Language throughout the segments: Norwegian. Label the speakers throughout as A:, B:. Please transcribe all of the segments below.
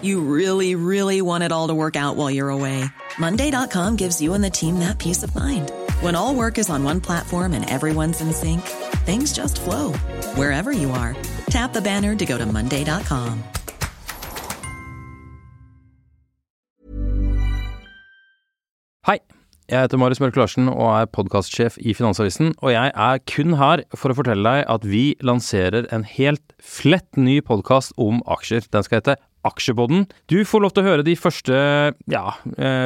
A: You really, really want it all to work out while you're away. Monday.com gives you and the team that peace of mind. When all work is on one platform and everyone's in sync, things just flow wherever you are. Tap the banner to go to Monday.com.
B: Hei, jeg heter Marius Mørk Larsen og er podkastsjef i Finansavisen, og jeg er kun her for å fortelle deg at vi lanserer en helt flett ny podkast om aksjer. Den skal hete Aksjepodden. Du får lov til å høre de første ja,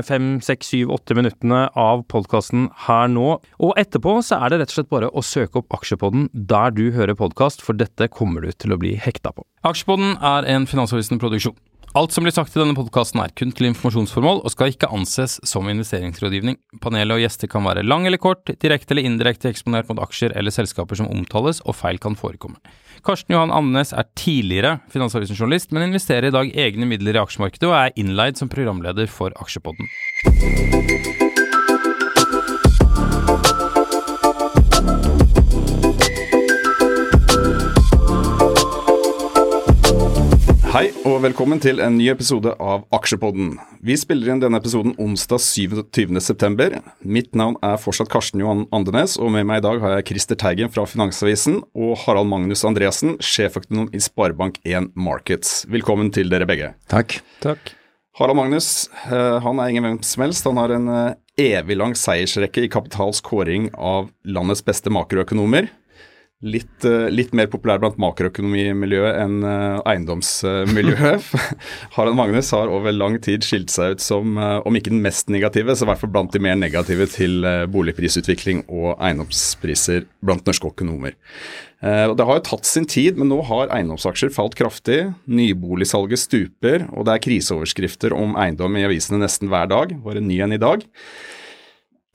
B: fem, seks, syv, åtte minuttene av podkasten her nå. Og etterpå så er det rett og slett bare å søke opp Aksjepodden der du hører podkast, for dette kommer du til å bli hekta på. Aksjepodden er en Finansavisen-produksjon. Alt som blir sagt i denne podkasten er kun til informasjonsformål og skal ikke anses som investeringsrådgivning. Panelet og gjester kan være lang eller kort, direkte eller indirekte eksponert mot aksjer eller selskaper som omtales, og feil kan forekomme. Karsten Johan Andenes er tidligere Finansavisen-journalist, men investerer i dag egne midler i aksjemarkedet og er innleid som programleder for Aksjepodden.
C: Hei og velkommen til en ny episode av Aksjepodden. Vi spiller inn denne episoden onsdag 27.9. Mitt navn er fortsatt Karsten Johan Andenes, og med meg i dag har jeg Christer Teigen fra Finansavisen og Harald Magnus Andresen, sjeføkonom i Sparebank1 Markets. Velkommen til dere begge.
D: Takk.
B: Takk.
C: Harald Magnus eh, han er ingen hvem som helst. Han har en eh, evig lang seiersrekke i Kapitals kåring av landets beste makroøkonomer. Litt, uh, litt, mer populær blant makroøkonomimiljøet enn uh, eiendomsmiljøet. Harald Magnus har over lang tid skilt seg ut som, uh, om ikke den mest negative, så i hvert fall blant de mer negative til boligprisutvikling og eiendomspriser blant norske økonomer. det har jo tatt sin tid, men nå har eiendomsaksjer falt kraftig. Nyboligsalget stuper, og det er kriseoverskrifter om eiendom i avisene nesten hver dag. Var en ny en i dag.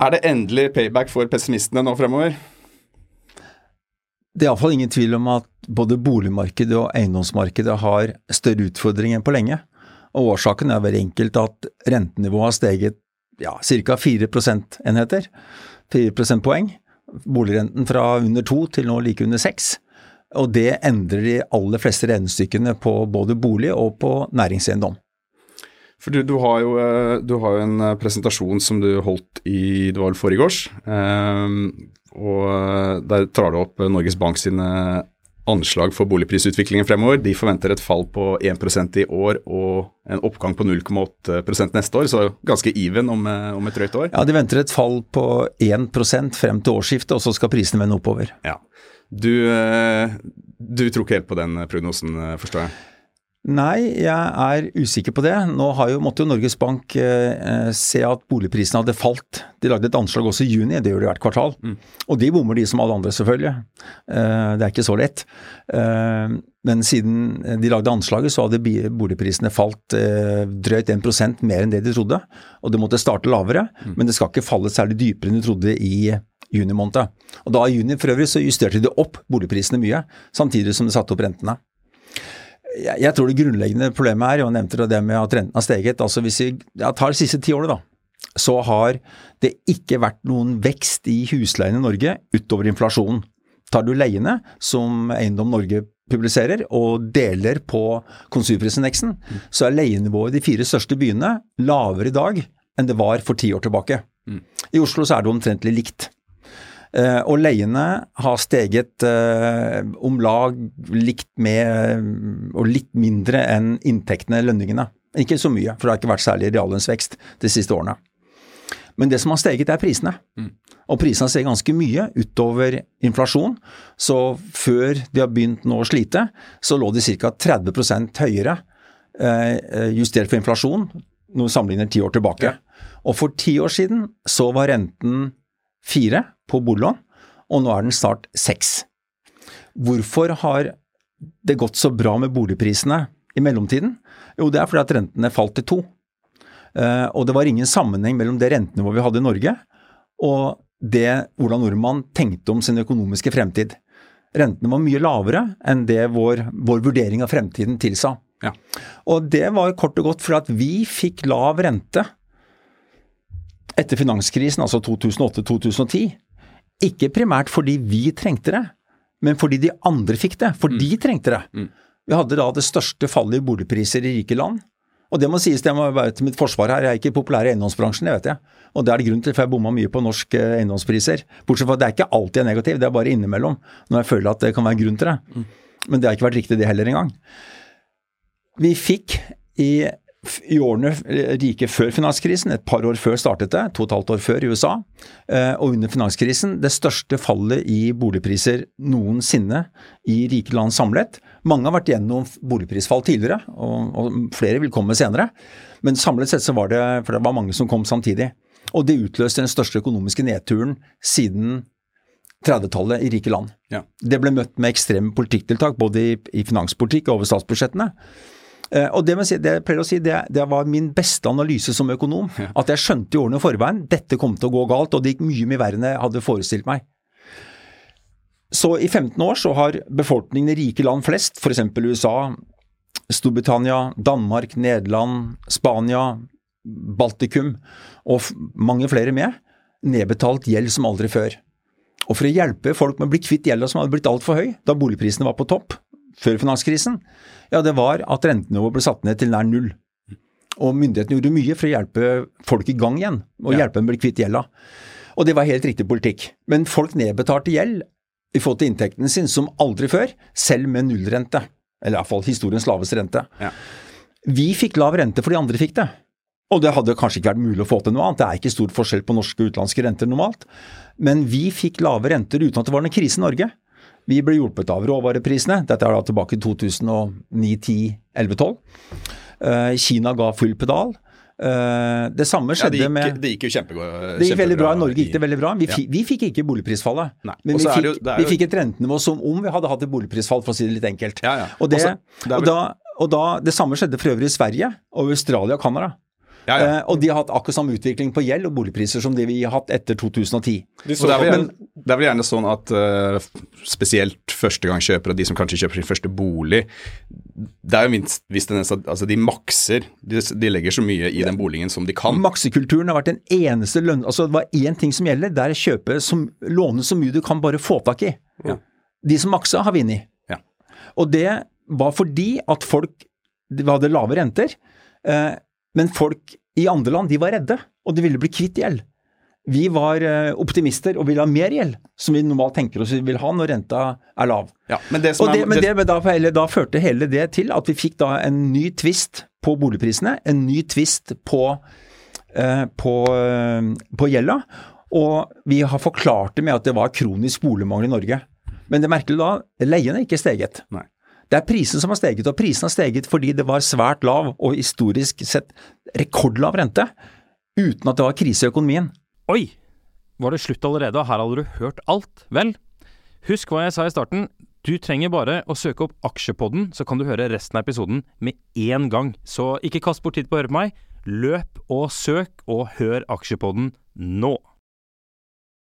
C: Er det endelig payback for pessimistene nå fremover?
D: Det er iallfall ingen tvil om at både boligmarkedet og eiendomsmarkedet har større utfordringer enn på lenge. Og Årsaken er veldig enkelt at rentenivået har steget ja, ca. 4 prosentenheter. 4 prosentpoeng. Boligrenten fra under 2 til nå like under 6. Og det endrer de aller fleste regnestykkene på både bolig og på næringseiendom.
C: For du, du, har jo, du har jo en presentasjon som du holdt i det var vel forrige års, eh, og eh, der tar du opp Norges Bank sine anslag for boligprisutviklingen fremover. De forventer et fall på 1% i år og en oppgang på 0,8 neste år, så ganske even om, eh, om et drøyt år.
D: Ja, de venter et fall på 1% frem til årsskiftet, og så skal prisene vende oppover.
C: Ja. Du, eh, du tror ikke helt på den prognosen, forstår jeg?
D: Nei, jeg er usikker på det. Nå jo, måtte jo Norges Bank eh, se at boligprisene hadde falt. De lagde et anslag også i juni, det gjør de hvert kvartal. Mm. Og de bommer de som alle andre, selvfølgelig. Eh, det er ikke så lett. Eh, men siden de lagde anslaget, så hadde boligprisene falt eh, drøyt 1 mer enn det de trodde. Og det måtte starte lavere, mm. men det skal ikke falle særlig dypere enn de trodde i juni måned. Og da i juni for øvrig så justerte de opp boligprisene mye, samtidig som de satte opp rentene jeg, jeg, tror det grunnleggende problemet er, og jeg nevnte det med at renten har steget. altså Hvis vi ja, tar de siste ti årene, da, så har det ikke vært noen vekst i husleiene i Norge utover inflasjonen. Tar du leiene, som Eiendom Norge publiserer, og deler på konsumprisindeksen, så er leienivået i de fire største byene lavere i dag enn det var for ti år tilbake. Mm. I Oslo så er det omtrentlig likt. Uh, og leiene har steget uh, om lag likt med, og litt mindre enn inntektene, lønningene. Ikke så mye, for det har ikke vært særlig reallønnsvekst de siste årene. Men det som har steget, er prisene. Mm. Og prisene har steget ganske mye utover inflasjon. Så før de har begynt nå å slite, så lå de ca. 30 høyere uh, justert for inflasjon, når vi sammenligner ti år tilbake. Ja. Og for ti år siden så var renten fire på boliglån, og nå er den snart seks. Hvorfor har det gått så bra med boligprisene i mellomtiden? Jo, det er fordi at rentene falt til to. Eh, og det var ingen sammenheng mellom det rentenivået vi hadde i Norge, og det Ola Nordmann tenkte om sin økonomiske fremtid. Rentene var mye lavere enn det vår, vår vurdering av fremtiden tilsa.
C: Ja.
D: Og det var kort og godt fordi at vi fikk lav rente etter finanskrisen, altså 2008-2010. Ikke primært fordi vi trengte det, men fordi de andre fikk det. For de trengte det. Vi hadde da det største fallet i boligpriser i rike land. Og det må sies, det må være til mitt forsvar her, jeg er ikke populær i eiendomsbransjen, det vet jeg. Og det er det grunn til, for jeg bomma mye på norske eh, eiendomspriser. Bortsett fra at det er ikke alltid er negativ, det er bare innimellom. Når jeg føler at det kan være grunn til det. Men det har ikke vært riktig det heller engang. Vi fikk i, i årene rike før finanskrisen, et par år før startet det, to og et halvt år før i USA, eh, og under finanskrisen, det største fallet i boligpriser noensinne i rike land samlet. Mange har vært gjennom boligprisfall tidligere, og, og flere vil komme senere. Men samlet sett så var det, for det var mange som kom samtidig. Og det utløste den største økonomiske nedturen siden 30-tallet i rike land.
C: Ja.
D: Det ble møtt med ekstreme politikktiltak, både i, i finanspolitikk og over statsbudsjettene. Eh, og det, si, det jeg pleier å si, det, det var min beste analyse som økonom. At jeg skjønte i årene i forveien dette kom til å gå galt, og det gikk mye mye verre enn jeg hadde forestilt meg. Så i 15 år så har befolkningen i rike land flest, f.eks. USA, Storbritannia, Danmark, Nederland, Spania, Baltikum og mange flere med, nedbetalt gjeld som aldri før. Og for å hjelpe folk med å bli kvitt gjelda som hadde blitt altfor høy da boligprisene var på topp før finanskrisen, ja det var at rentenivået ble satt ned til nær null. Og myndighetene gjorde mye for å hjelpe folk i gang igjen, og
C: Ja.
D: hjelpe dem å bli kvitt gjelda. Og det var helt riktig politikk. Men folk nedbetalte gjeld i forhold til inntekten sin som aldri før, selv med nullrente. Eller iallfall historiens laveste rente.
C: Ja.
D: Vi fikk lav rente fordi andre fikk det. Og det hadde kanskje ikke vært mulig å få til noe annet, det er ikke stor forskjell på norske og utenlandske renter normalt. Men vi fikk lave renter uten at det var noen krise i Norge. Vi ble hjulpet av råvareprisene, dette er da tilbake i 2009, 10, 11, 12. Eh, Kina ga full pedal. Eh, det samme
C: Ja,
D: skjedde
C: det, gikk,
D: med
C: det gikk jo kjempebra.
D: det gikk veldig bra. I Norge gikk det veldig bra. Vi,
C: Ja.
D: vi fikk ikke boligprisfallet.
C: Nei.
D: Men vi fikk,
C: jo-
D: vi
C: jo-
D: fikk et rentenivå som om vi hadde hatt et boligprisfall, for å si det litt enkelt.
C: Ja, ja.
D: Og, det,
C: Også- det vel...
D: og, da, og da, Det samme skjedde for øvrig i Sverige, og Australia og Canada.
C: Ja, ja.
D: Eh, og de har hatt akkurat samme utvikling på gjeld og boligpriser som de vi har hatt etter 2010.
C: Og det, er vel, gjerne- det er vel gjerne sånn at uh, spesielt førstegangskjøpere, de som kanskje kjøper sin første bolig, det er jo minst hvis den, altså, de makser. De, de legger så mye i den boligen som de kan.
D: Maksekulturen har vært den eneste lønn... Altså, det var én ting som gjelder, det er å kjøpe som, låne så mye du kan bare få tak i.
C: Ja.
D: De som maksa, har vunnet.
C: Ja.
D: Og det var fordi at folk hadde lave renter, eh, men folk i andre land de var redde, og de ville bli kvitt gjeld. Vi var eh, optimister og ville ha mer gjeld, som vi normalt tenker oss vi vil ha når renta er lav.
C: Ja, men det som
D: det, men det, men da, da førte hele det til at vi fikk da en ny tvist på boligprisene, en ny tvist på, eh, på, eh, på gjelda, og vi har forklart det med at det var kronisk boligmangel i Norge. Men det merkelige da, leiene er ikke steget.
C: Nei.
D: Det er prisen som har steget, og prisen har steget fordi det var svært lav, og historisk sett rekordlav rente, uten at det var krise i økonomien.
B: Oi! Var det slutt allerede, og her hadde du hørt alt? Vel, husk hva jeg sa i starten. Du trenger bare å søke opp Aksjepodden, så kan du høre resten av episoden med én gang. Så ikke kast bort tid på å høre på meg. Løp og søk, og hør Aksjepodden nå.